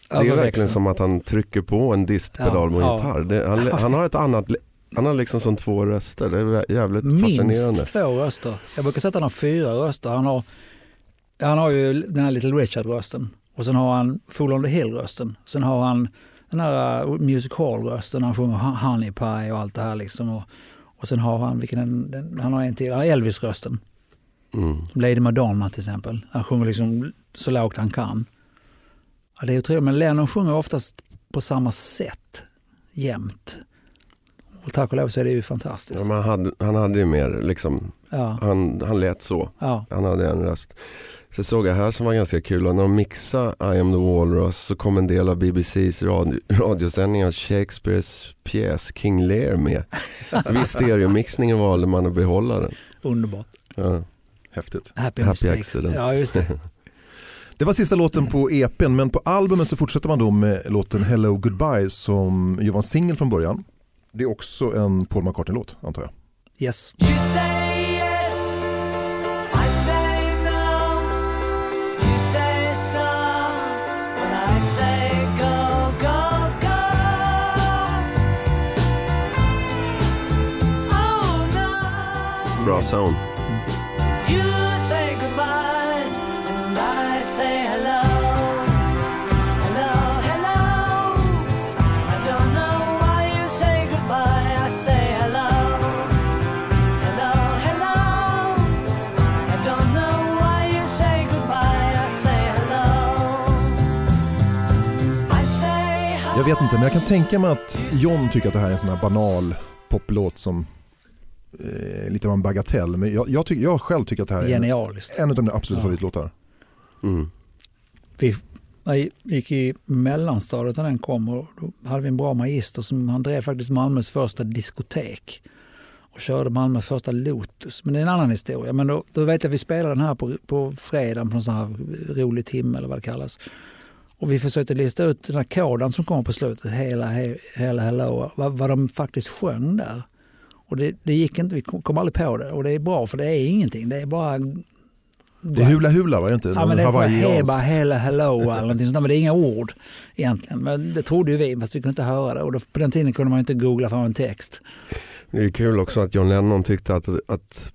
det är verkligen som att han trycker på en distpedal på en Ja, ja. gitarr. Det, han, han har ett annat, han har liksom som två röster. Det är jävligt fascinerande. Minst två röster. Jag brukar sätta honom fyra röster. Han har, han har ju den här Little Richard-rösten och sen har han Full on the Hill-rösten. Sen har han den här uh, Music Hall-rösten han sjunger Honey Pie och allt det här. Liksom. Och, och sen har han, vilken den, den, han har en till, han har Elvis-rösten. Mm. Lady Madonna till exempel. Han sjunger liksom så lågt han kan. Ja, det är otroligt, men Lennon sjunger oftast på samma sätt jämt. Och tack och lov så är det ju fantastiskt. Ja, han, hade, han hade ju mer, liksom, Ja. han, han lät så. Ja. Han hade en röst. Så såg jag här som var ganska kul, och när de mixade I am the Walrus så kom en del av BBCs radio, radiosändning av Shakespeares pjäs King Lear med. Vid stereomixningen valde man att behålla den. Underbart. Ja. Häftigt. Happy, Happy accidents. Ja, just det. Det var sista låten på EPn men på albumet så fortsätter man då med låten Hello Goodbye som ju var en singel från början. Det är också en Paul McCartney-låt antar jag. Yes. Say hello. Jag vet inte, men jag kan tänka mig att John tycker att det här är en sån här banal poplåt som eh, lite av en bagatell. Men jag, jag, tycker, jag själv tycker att det här är en, Genialiskt. en av mina absolut Ja. favoritlåtar. Mm. Vi jag gick i mellanstadiet när den kom och då hade vi en bra magister som han drev faktiskt Malmös första diskotek och körde Malmös första Lotus. Men det är en annan historia. Men då, då vet jag att vi spelade den här på, på fredagen på en sån här rolig timme eller vad det kallas. Och vi försökte lista ut den här koden som kom på slutet, hela, he, hela hello, vad, vad de faktiskt sjöng där. Och det, det gick inte, vi kom aldrig på det. Och det är bra för det är ingenting. Det är bara Det är Hula Hula var det inte? Ja, men det är heba, hela, hello eller någonting sånt där. Men det är inga ord egentligen. Men det trodde ju vi, fast vi kunde inte höra det. Och då, på den tiden kunde man inte googla fram en text. Det är kul också att John Lennon tyckte att, att,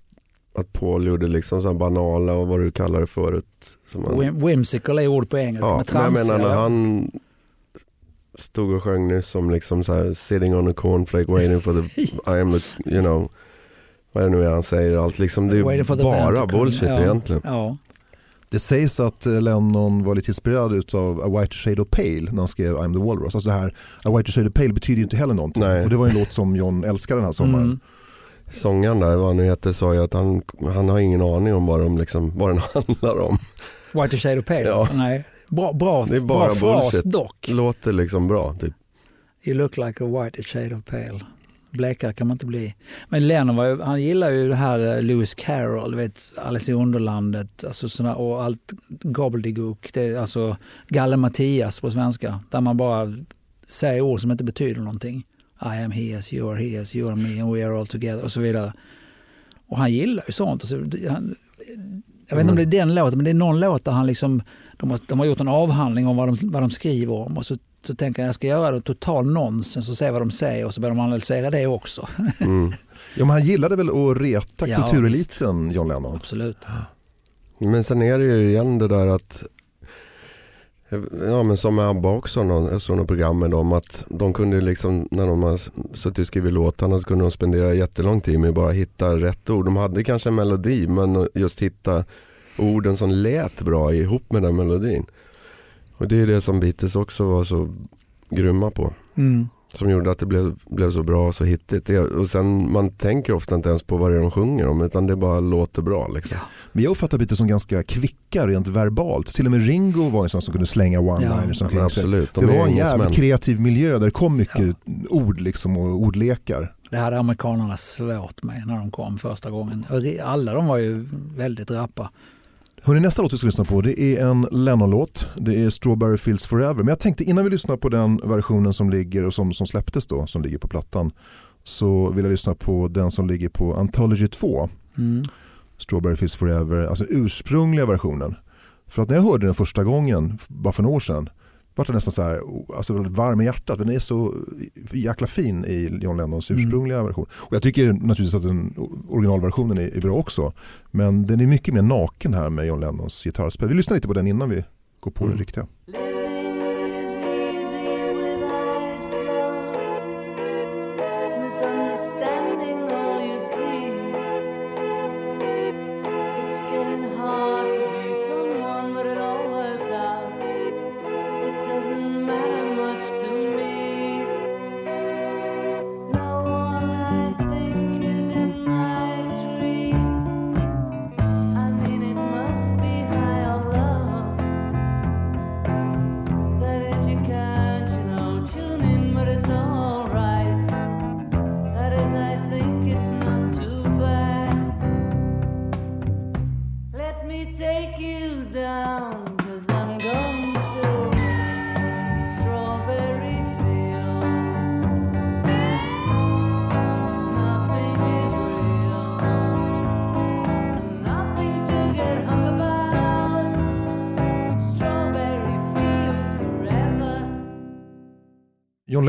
att Paul gjorde liksom så banala och vad du kallar det förut. Som han- Whim, whimsical är ord på engelska. Ja, men jag tramsiga. menar när han stod och sjöng nyss som liksom så här sitting on a cornflake waiting for the, I am the, you know, vad är det nu är han säger, allt liksom, det är bara bullshit Ja. egentligen. Ja. Det sägs att eh, Lennon var lite inspirerad av A White Shade of Pale när han skrev I'm the Walrus. Alltså det här A White Shade of Pale betyder ju inte heller någonting. Nej. Och det var ju en låt som John älskade den här sommaren. Mm. Sångaren där, vad han nu heter, sa ju att han, han har ingen aning om vad, de liksom, vad den handlar om. White shade of pale. Ja. Alltså, nej. Bra, bra, Det är bara bra fras bullshit. dock. Låter liksom bra. Typ. You look like a white shade of pale. Blekare kan man inte bli. Men Lennon var ju, han gillar ju det här eh, Lewis Carroll, du vet Alice i Underlandet alltså såna, och allt gobbledygook. Det är alltså Galle Mattias på svenska. Där man bara säger ord som inte betyder någonting. I am he as you are he as you are me and we are all together och så vidare. Och han gillar ju sånt. Alltså, det- han, jag vet inte om det är den låten, men det är någon låt där han liksom, de har, de har gjort en avhandling om vad de, vad de skriver om och så, så tänker jag jag ska göra det total nonsens och se vad de säger och så börjar de analysera det också. Mm. Ja, men han gillade väl att reta Ja, kultureliten, John Lennon. Absolut. Men sen är det ju igen det där att Ja men som med ABBA också, någon, jag såg något program med dem att de kunde liksom när de har suttit och skrivit låtarna så kunde de spendera jättelång tid med att bara hitta rätt ord. De hade kanske en melodi men just hitta orden som lät bra ihop med den melodin. Och det är det som Beatles också var så grymma på. Mm. Som gjorde att det blev, blev så bra och så hittigt. Det, och sen man tänker ofta inte ens på vad det är de sjunger om utan det bara låter bra. Liksom. Men jag uppfattar Beatles som ganska kvicka rent verbalt. Till och med Ringo var en sån som kunde slänga one-liners. Ja, absolut. De Det var en jävligt kreativ miljö där det kom mycket ord liksom och ordlekar. Det hade amerikanerna svårt med när de kom första gången. Alla de var ju väldigt rappa. Hörrni, nästa låt vi ska lyssna på det är en Lennon-låt. Det är Strawberry Fields Forever. Men jag tänkte innan vi lyssnar på den versionen som ligger och som, som släpptes då, som ligger på plattan, så vill jag lyssna på den som ligger på Anthology 2. Mm. Strawberry Fields Forever, alltså ursprungliga versionen. För att när jag hörde den första gången, bara för några år sedan, var det nästan så här, alltså väldigt varm i hjärtat. Den är så jäkla fin i John Lennons Mm. ursprungliga version. Och jag tycker naturligtvis att den originalversionen är, är bra också. Men den är mycket mer naken här med John Lennons gitarrspel. Vi lyssnar lite på den innan vi går på det riktiga.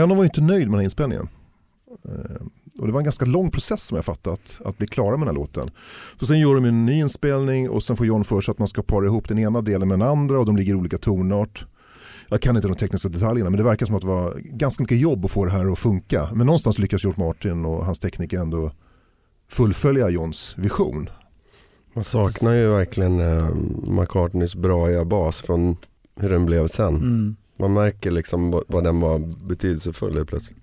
Lennon var inte nöjd med den här inspelningen. Eh, Och det var en ganska lång process som jag fattat att bli klara med den här låten. För sen gör de en ny inspelning och sen får John för sig att man ska para ihop den ena delen med den andra och de ligger i olika tonart. Jag kan inte de tekniska detaljerna men det verkar som att det var ganska mycket jobb att få det här att funka. Men någonstans lyckas George Martin och hans tekniker ändå fullfölja Johns vision. Man saknar ju verkligen eh, McCartneys braiga bas från hur den blev sen. Mm. Man märker liksom vad- vad den var betydelsefull helt plötsligt.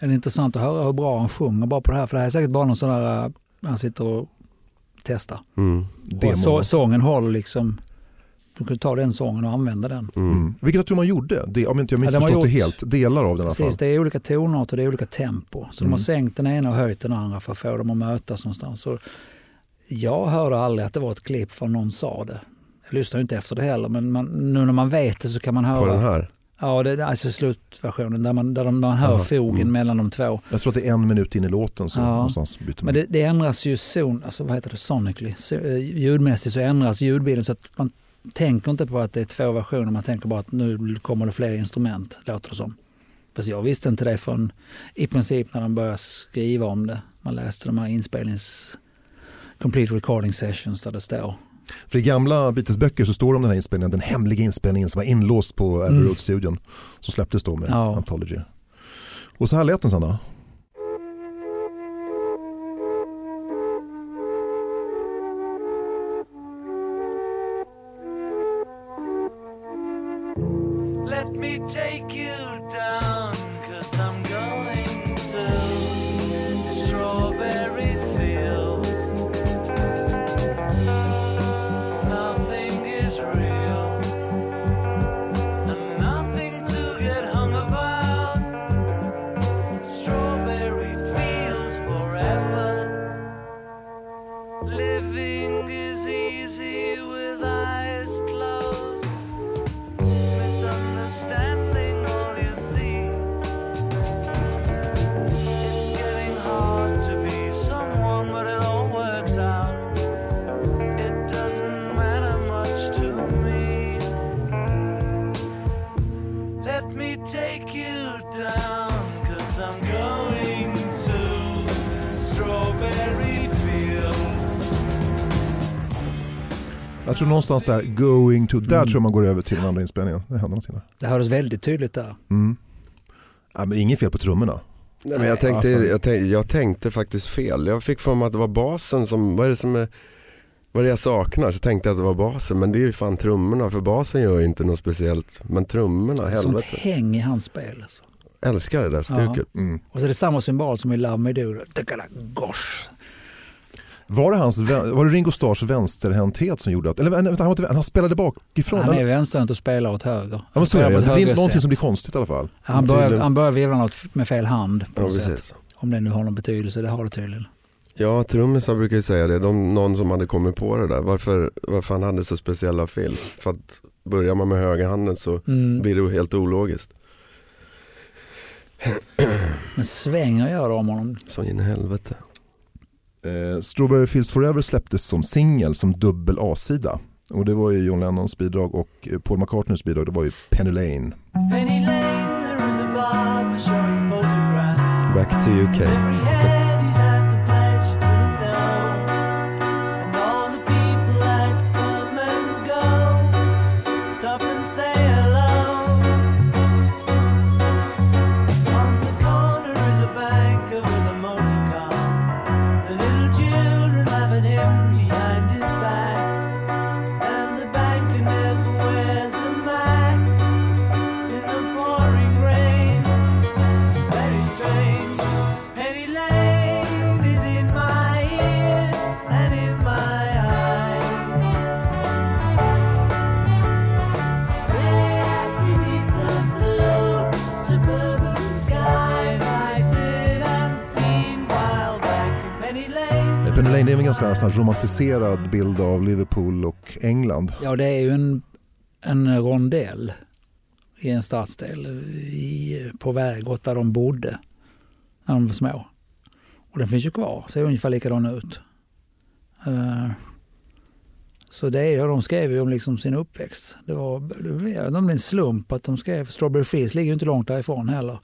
Det är intressant att höra hur bra han sjunger bara på det här. För det här är säkert bara någon sån där, äh, han sitter och testar. Mm. Och så, sången håller liksom, de kunde ta den sången och använda den. Mm. Vilket jag tror man gjorde, det, om inte jag Ja, de har missförstått det gjort- helt, delar av den i alla fall. Precis, det är olika tonarter och det är olika tempo. Så de Mm. har sänkt den ena och höjt den andra för att få dem att mötas någonstans. Så jag hörde aldrig att det var ett klipp för någon sa det. Jag lyssnade inte efter det heller men man, nu när man vet det så kan man höra. På den här. Ja, det är alltså slutversionen där man, där de, man hör Aha, fogen mm. mellan de två. Jag tror att det är en minut in i låten så Ja. någonstans byter man. Men det, det ändras ju zon, alltså vad heter det, sonically. Så, eh, ljudmässigt så ändras ljudbilden så att man tänker inte på att det är två versioner. Man tänker bara att nu kommer det fler instrument, låter det som. Fast jag visste inte det förrän i princip när de började skriva om det. Man läste de här inspelnings... Complete recording sessions där det står. För i gamla Beatles-böcker så står det om den här inspelningen, den hemliga inspelningen som var inlåst på Abbey Mm. Road-studion. Som släpptes då med Ja. Anthology. Och så här lät den sen då. Tror någonstans där, going to, där Mm. tror jag man går över till den andra inspelningen. Det händer någonting där. Det hördes väldigt tydligt där. Mm. Ja, men inget fel på trummorna. Nej, men jag, tänkte, alltså- jag, tänkte, jag tänkte faktiskt fel. Jag fick för mig att det var basen som, vad är det som är, vad är det jag saknar? Så tänkte jag att det var basen, men det är ju fan trummorna. För basen gör ju inte något speciellt. Men trummorna, Sånt helvete. häng i hans spel. Alltså. Älskar det där stuket. Mm. Och så är det samma symbol som i Love Me Do. Gosh. Var det, hans, var det Ringo Starrs vänsterhänthet som gjorde att, eller vänta, han, han spelade bakifrån? Han är ja, vänsterhänt och spelar åt höger. men så är det, det blir någonting som blir konstigt i alla fall. Han börjar, han börjar vevla något med fel hand på Ja, sätt. Om det nu har någon betydelse, det har det tydligen. Ja, trummisar brukar ju säga det. De, någon som hade kommit på det där. Varför, varför han hade så speciella fel. För att börjar man med högerhanden så Mm. blir det helt ologiskt. Men svänger gör det om honom. Så in i helvete. Eh, Strawberry Fields Forever släpptes som singel, som dubbel A-sida. Och det var ju John Lennons bidrag och eh, Paul McCartneys bidrag, det var ju Penny Lane. Penny Lane. Back to UK. Det är en ganska så här romantiserad bild av Liverpool och England. Ja, det är ju en, en rondell i en stadsdel i, på väg åt där de bodde när de var små. Och den finns ju kvar, ser ungefär likadan ut. Uh, så det är, de skrev ju om liksom sin uppväxt. Det var, det var det var en slump att de skrev, Strawberry Fields ligger ju inte långt därifrån heller.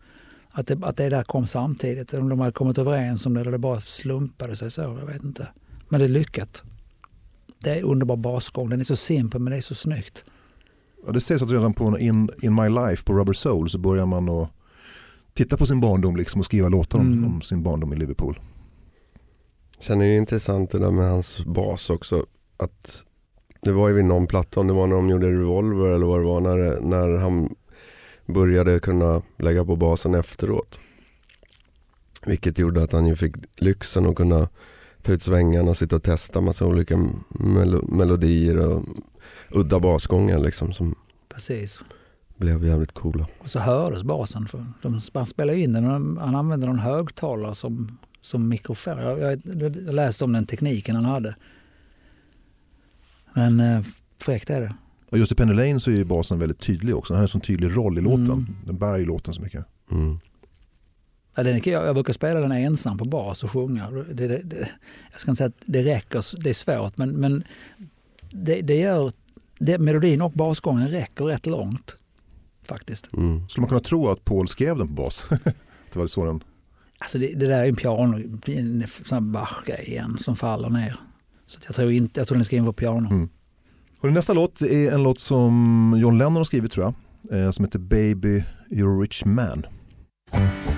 Att det, att det där kom samtidigt. Om de hade kommit överens om det eller det bara slumpade sig så. Jag vet inte. Men det är lyckat. Det är underbar basgång. Den är så simpel men det är så snyggt. Ja, det sägs att redan på in, in My Life på Rubber Soul så börjar man att titta på sin barndom liksom och skriva låtar om, Mm. om sin barndom i Liverpool. Sen är det intressant det där med hans bas också. Att det var ju vid någon platta, om det var när de gjorde Revolver eller vad det var, när, när han började kunna lägga på basen efteråt. Vilket gjorde att han ju fick lyxen att kunna ta ut svängarna och sitta och testa massa olika melo- melodier och udda basgångar liksom som Precis. blev jävligt coola. Och så hördes basen. För de sp- spelade in den och han använde någon högtalare som, som mikrofon. Jag, jag, jag läste om den tekniken han hade. Men eh, fräckt är det. Och just i Penny Lane så är ju basen väldigt tydlig också. Den har en sån tydlig roll i låten. Mm. Den bär ju låten så mycket. Mm. Ja, den är, jag, jag brukar spela den ensam på bas och sjunga. Det, det, det, jag ska inte säga att det räcker, det är svårt men, men det, det gör, det, melodin och basgången räcker rätt långt faktiskt. Mm. Skulle man kunna tro att Paul skrev den på bas? det var så den... Alltså det, det där är en piano, en sån här Bach igen som faller ner. Så att jag tror inte, jag tror den är skriven på piano. Mm. Och nästa låt är en låt som John Lennon har skrivit tror jag. Eh, som heter Baby You're a Rich Man. How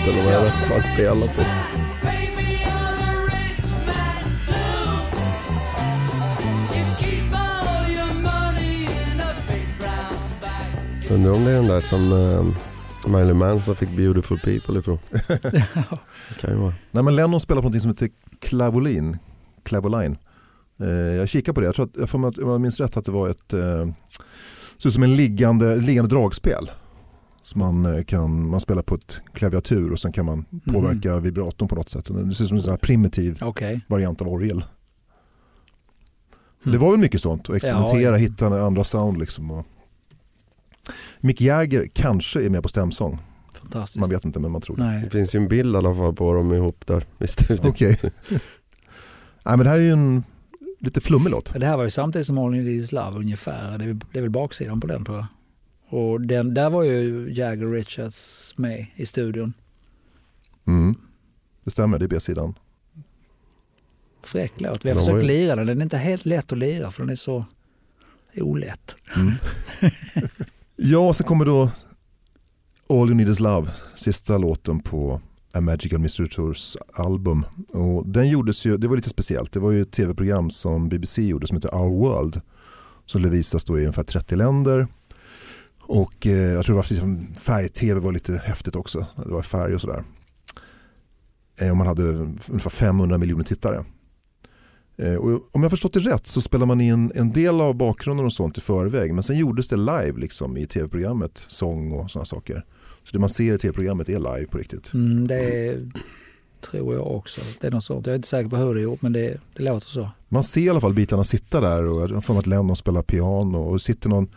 ormtjusarflöjt eller vad är det han spelar på? Undrar om det är den där som uh, Marilyn Manson fick Beautiful People ifrån. Kan ju vara. Nej, men Lennon spelar på något som heter Clavolin. Clavoline. Eh, jag kikar på det, jag, tror att, jag, får att, jag minns rätt att det var ett eh, ser ut som en liggande, liggande dragspel. Som man, eh, kan, man spelar på ett klaviatur och sen kan man påverka vibratorn på något sätt. Det ser ut som en sån här primitiv Okej. variant av orgel. Det var väl mycket sånt och experimentera, Ja, ja. hitta andra sound liksom. Och Mick Jagger kanske är med på stämsång. Fantastiskt. Man vet inte men man tror det. Nej. Det finns ju en bild i alla fall på dem ihop där i studion. Okej. Nej, men det här är ju en lite flummig låt. Det här var ju samtidigt som All You Need Is Love ungefär. Det är, väl- det är väl baksidan på den tror jag. Och den, där var ju Jagger Richards med i studion. Mm. Det stämmer, det är B-sidan. Fräck låt. Vi har De försökt ju- lira den. Den är inte helt lätt att lira för den är så olätt. Mm. ja, och sen kommer då All You Need Is Love, sista låten på A Magical Mystery Tours album. Och den gjordes ju, det var lite speciellt, det var ju ett tv-program som BBC gjorde som heter Our World. Som skulle visas då i ungefär 30 länder. Och eh, jag tror det var liksom färg-tv var lite häftigt också. Det var färg och sådär. Eh, och man hade ungefär 500 miljoner tittare. Eh, och om jag förstått det rätt så spelar man in en del av bakgrunden och sånt i förväg men sen gjordes det live liksom i tv-programmet, sång och sådana saker. Så det man ser i tv-programmet är live på riktigt. Mm, det tror jag också. Det är något sånt. Jag är inte säker på hur det är gjort men det, det låter så. Man ser i alla fall bitarna sitta där och jag får att Lennon spelar piano och sitter någon,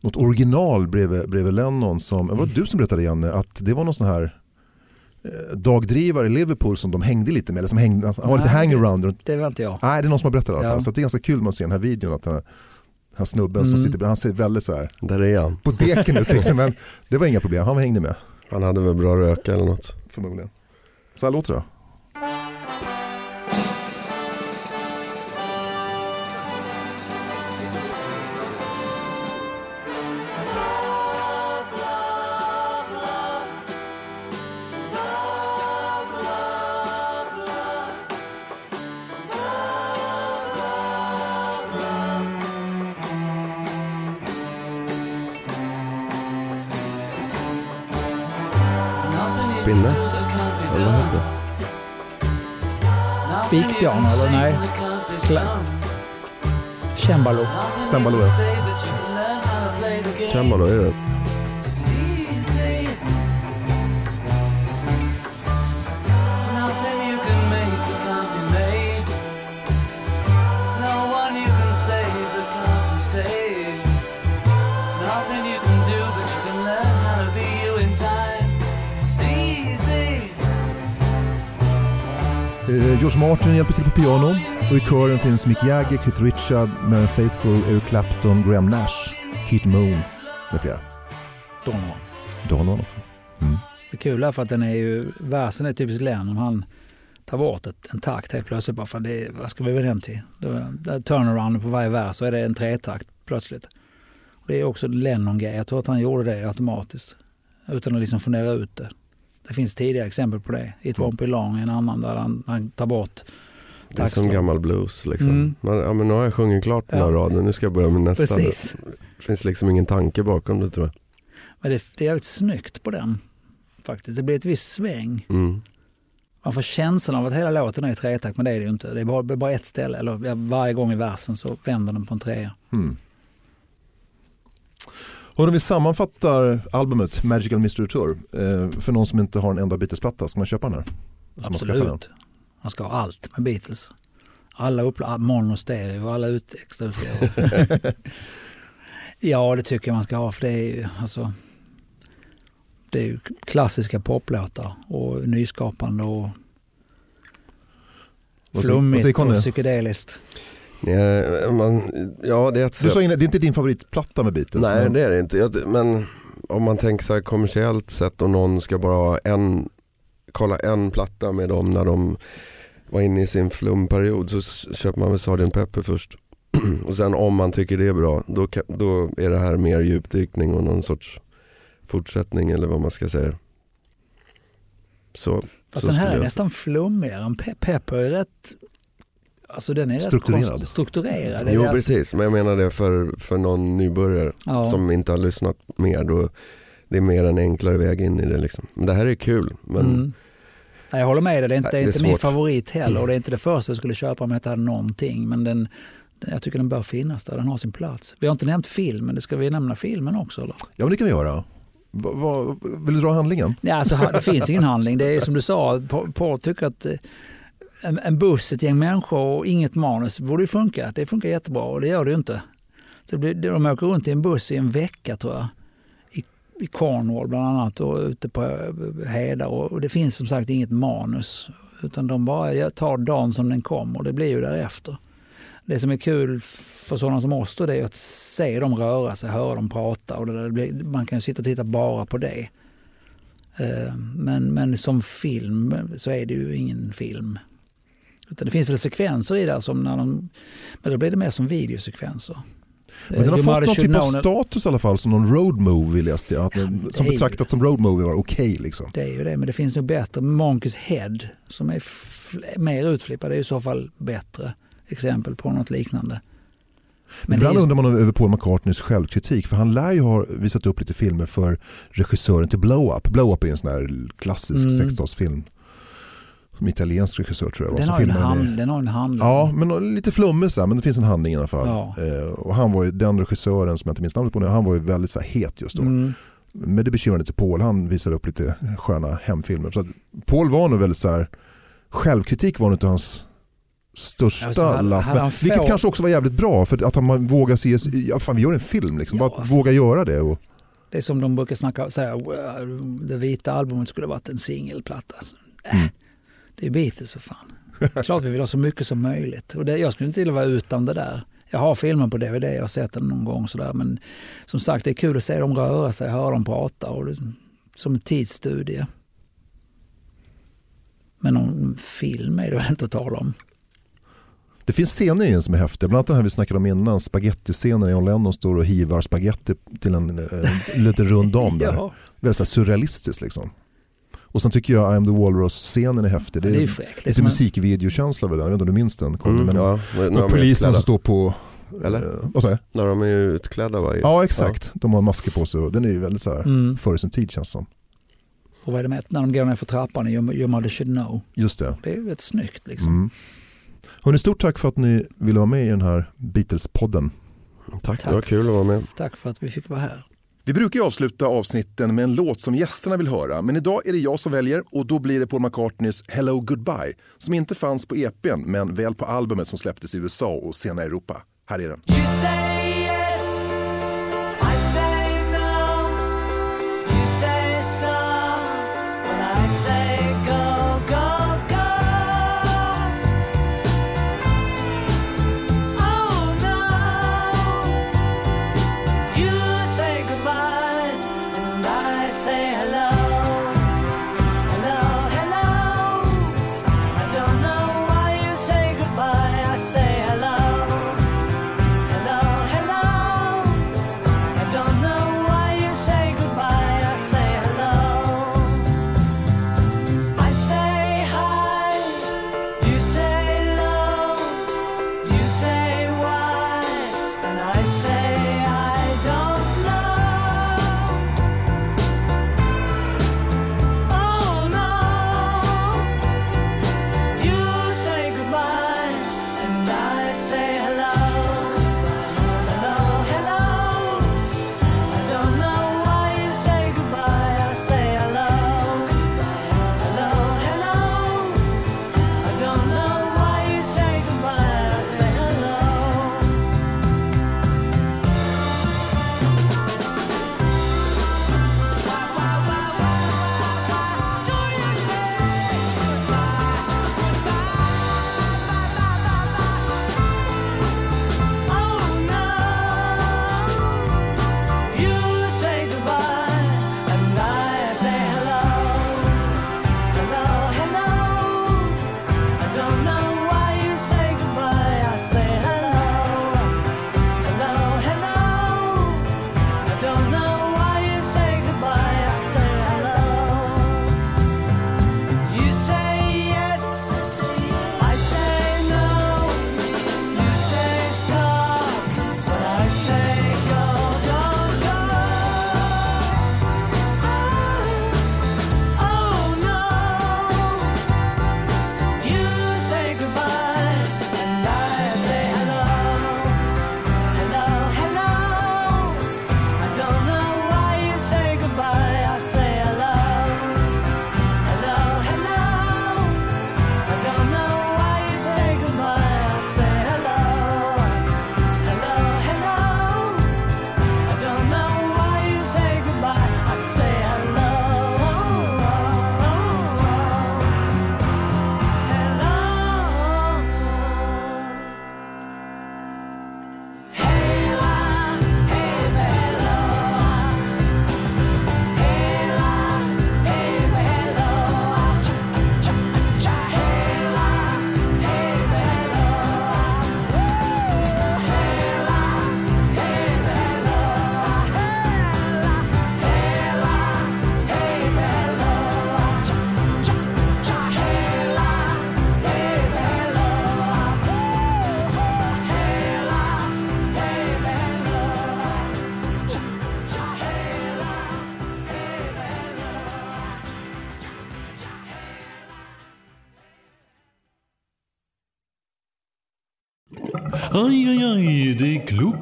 något original bredvid, bredvid Lennon som, det var du som berättade Janne att det var någon sån här eh, dagdrivare i Liverpool som de hängde lite med, eller som hängde, han var lite hangaround. Det var inte jag. Nej, det är någon som har berättat i alla fall. Ja. Så det är ganska kul man ser den här videon att han, Han snubben som Mm. sitter, han ser väldigt så här Där är han. på deken ut liksom, men det var inga problem, han hängde med Han hade väl bra röka eller något. förmodligen. Så här låter det. Spinett, eller vad heter det? Spikpiano eller nej? Kla- Cembalo. Cembalo, ja. Cembalo är det. George Martin hjälper till på piano och i kören finns Mick Jagger, Keith Richard, Mary Faithfull, Eric Clapton, Graham Nash, Keith Moon med flera. Donovan. Donovan också. Mm. Det kul är för att den är ju, versen är typiskt Lennon. Han tar bort ett, en takt helt plötsligt bara för det, vad ska vi väl den till? Turnaround på varje vers så är det en tretakt plötsligt. Och det är också Lennon-grej. Jag tror att han gjorde det automatiskt. Utan att liksom fundera ut det. Det finns tidigare exempel på det. It won't be long en annan där han, han tar bort Det är som gammal blues liksom. Mm. Man, ja, men nu har jag sjungit klart den här Ja. raden, nu ska jag börja med nästa. Precis. Det finns liksom ingen tanke bakom det tror jag. Men det, det är jävligt snyggt på den. Faktiskt. Det blir ett visst sväng. Mm. Man får känslan av att hela låten är i tretakt men det är det ju inte. Det är bara, bara ett ställe. Eller varje gång i versen så vänder den på en trea. Mm. Om vi sammanfattar albumet Magical Mystery Tour, eh, för någon som inte har en enda Beatles-platta, ska man köpa den här? Ska man? Absolut. Man ska ha allt med Beatles. Alla upplag, mono, stereo, alla ut, extra ja, det tycker jag man ska ha för det är ju alltså, det är ju klassiska poplåtar och nyskapande och flummigt och psykedeliskt. Ja, man, ja, det är ett Du sa innan, det är inte din favoritplatta med Beatles? Nej men- det är det inte. Jag, men om man tänker så här kommersiellt sett och någon ska bara ha en, kolla en platta med dem när de var inne i sin flumperiod så köper man väl Sgt. Pepper först. och sen om man tycker det är bra då, kan, då är det här mer djupdykning och någon sorts fortsättning eller vad man ska säga. Så, Fast så den här är jag- nästan flummigare. än Pe- Pepper är rätt Alltså den är Strukturerad. strukturerad. Jo alltså- precis, men jag menar det för, för någon nybörjare Ja. som inte har lyssnat mer. Då, det är mer en enklare väg in i det. Liksom. Men det här är kul. Men Mm. Nej, jag håller med dig, det är inte, Nej, det är inte min favorit heller och det är inte det första jag skulle köpa om jag inte hade någonting. Men den, jag tycker den bör finnas där, den har sin plats. Vi har inte nämnt filmen, det ska vi nämna filmen också? Eller? Ja men det kan vi göra. Va, va, vill du dra handlingen? Nej, alltså, det finns ingen handling. Det är som du sa, Pa- Paul tycker att eh, en, en buss, ett gäng människor och inget manus borde ju funka. Det funkar jättebra och det gör det ju inte. Så det blir, de åker runt i en buss i en vecka tror jag. I, i Cornwall bland annat och ute på Heda. hedar och, och det finns som sagt inget manus. Utan de bara tar dagen som den kommer. och det blir ju därefter. Det som är kul för sådana som oss då, det är att se dem röra sig, höra dem prata. Och det där, det blir, man kan sitta och titta bara på det. Eh, men, men som film så är det ju ingen film. Utan det finns väl sekvenser i det som när de, men då blir det mer som videosekvenser. Men den har Eh, fått någon typ av status i alla fall som någon road movie läste jag. Den- som betraktat som road movie var okej liksom. Det är ju det, men det finns nog bättre. Monkeys Head som är mer utflippad är i så fall bättre exempel på något liknande. Men Ibland undrar man över Paul McCartneys självkritik för han lär ju ha visat upp lite filmer för regissören till Blow Up. Blow Up är en sån här klassisk Mm. 60-talsfilm. Som italiensk regissör tror jag den, har en hand, den har en handling. Ja, men lite flummig sådär, men det finns en handling i alla fall. Ja. Eh, och han var ju, den regissören som jag inte minns namnet på nu, han var ju väldigt så här, het just då. Mm. Men det bekymrade inte Paul, han visade upp lite sköna hemfilmer. Så att Paul var nog väldigt så här, självkritik var nog inte hans största Alltså, last. Men, vilket få- kanske också var jävligt bra för att han vågar se, ja fan vi gör en film liksom, Ja. bara våga göra det. Och, Det är som de brukar snacka säga, "Well, det vita albumet skulle varit en singelplatta. Äh, Mm. Det är Beatles för fan. Klart vi vill ha så mycket som möjligt. Och det, jag skulle inte vilja vara utan det där. Jag har filmen på DVD, jag har sett den någon gång sådär. Men som sagt, det är kul att se dem röra sig, höra dem prata. Och det, som en tidsstudie. Men någon film är det väl inte att tala om. Det finns scener i den som är häftiga, bland annat den här vi snackade om innan, spagettiscenen när John Lennon står och hivar spaghetti till en eh, liten rund dam där. Ja. Väldigt så här surrealistiskt liksom. Och sen tycker jag I am the Walrus-scenen är häftig. Det är, det är fräckt. Det är lite musikvideokänsla över den, jag vet inte om du minns den? Mm, men, ja, är polisen som står på... Eller? Eh, vad? När de är utklädda va? Ja exakt, de har masker på sig och den är ju väldigt så här, Mm. före sin tid känns som. Och vad är det med när de går ner för trappan i Your, Mother Should Know. Just det. Det är rätt snyggt liksom. Mm. Hörrni, stort tack för att ni ville vara med i den här Beatles-podden. Tack, det var kul att vara med. Tack för att vi fick vara här. Vi brukar ju avsluta avsnitten med en låt som gästerna vill höra, men idag är det jag som väljer och då blir det Paul McCartneys Hello Goodbye som inte fanns på EPn men väl på albumet som släpptes i USA och senare i Europa. Här är den.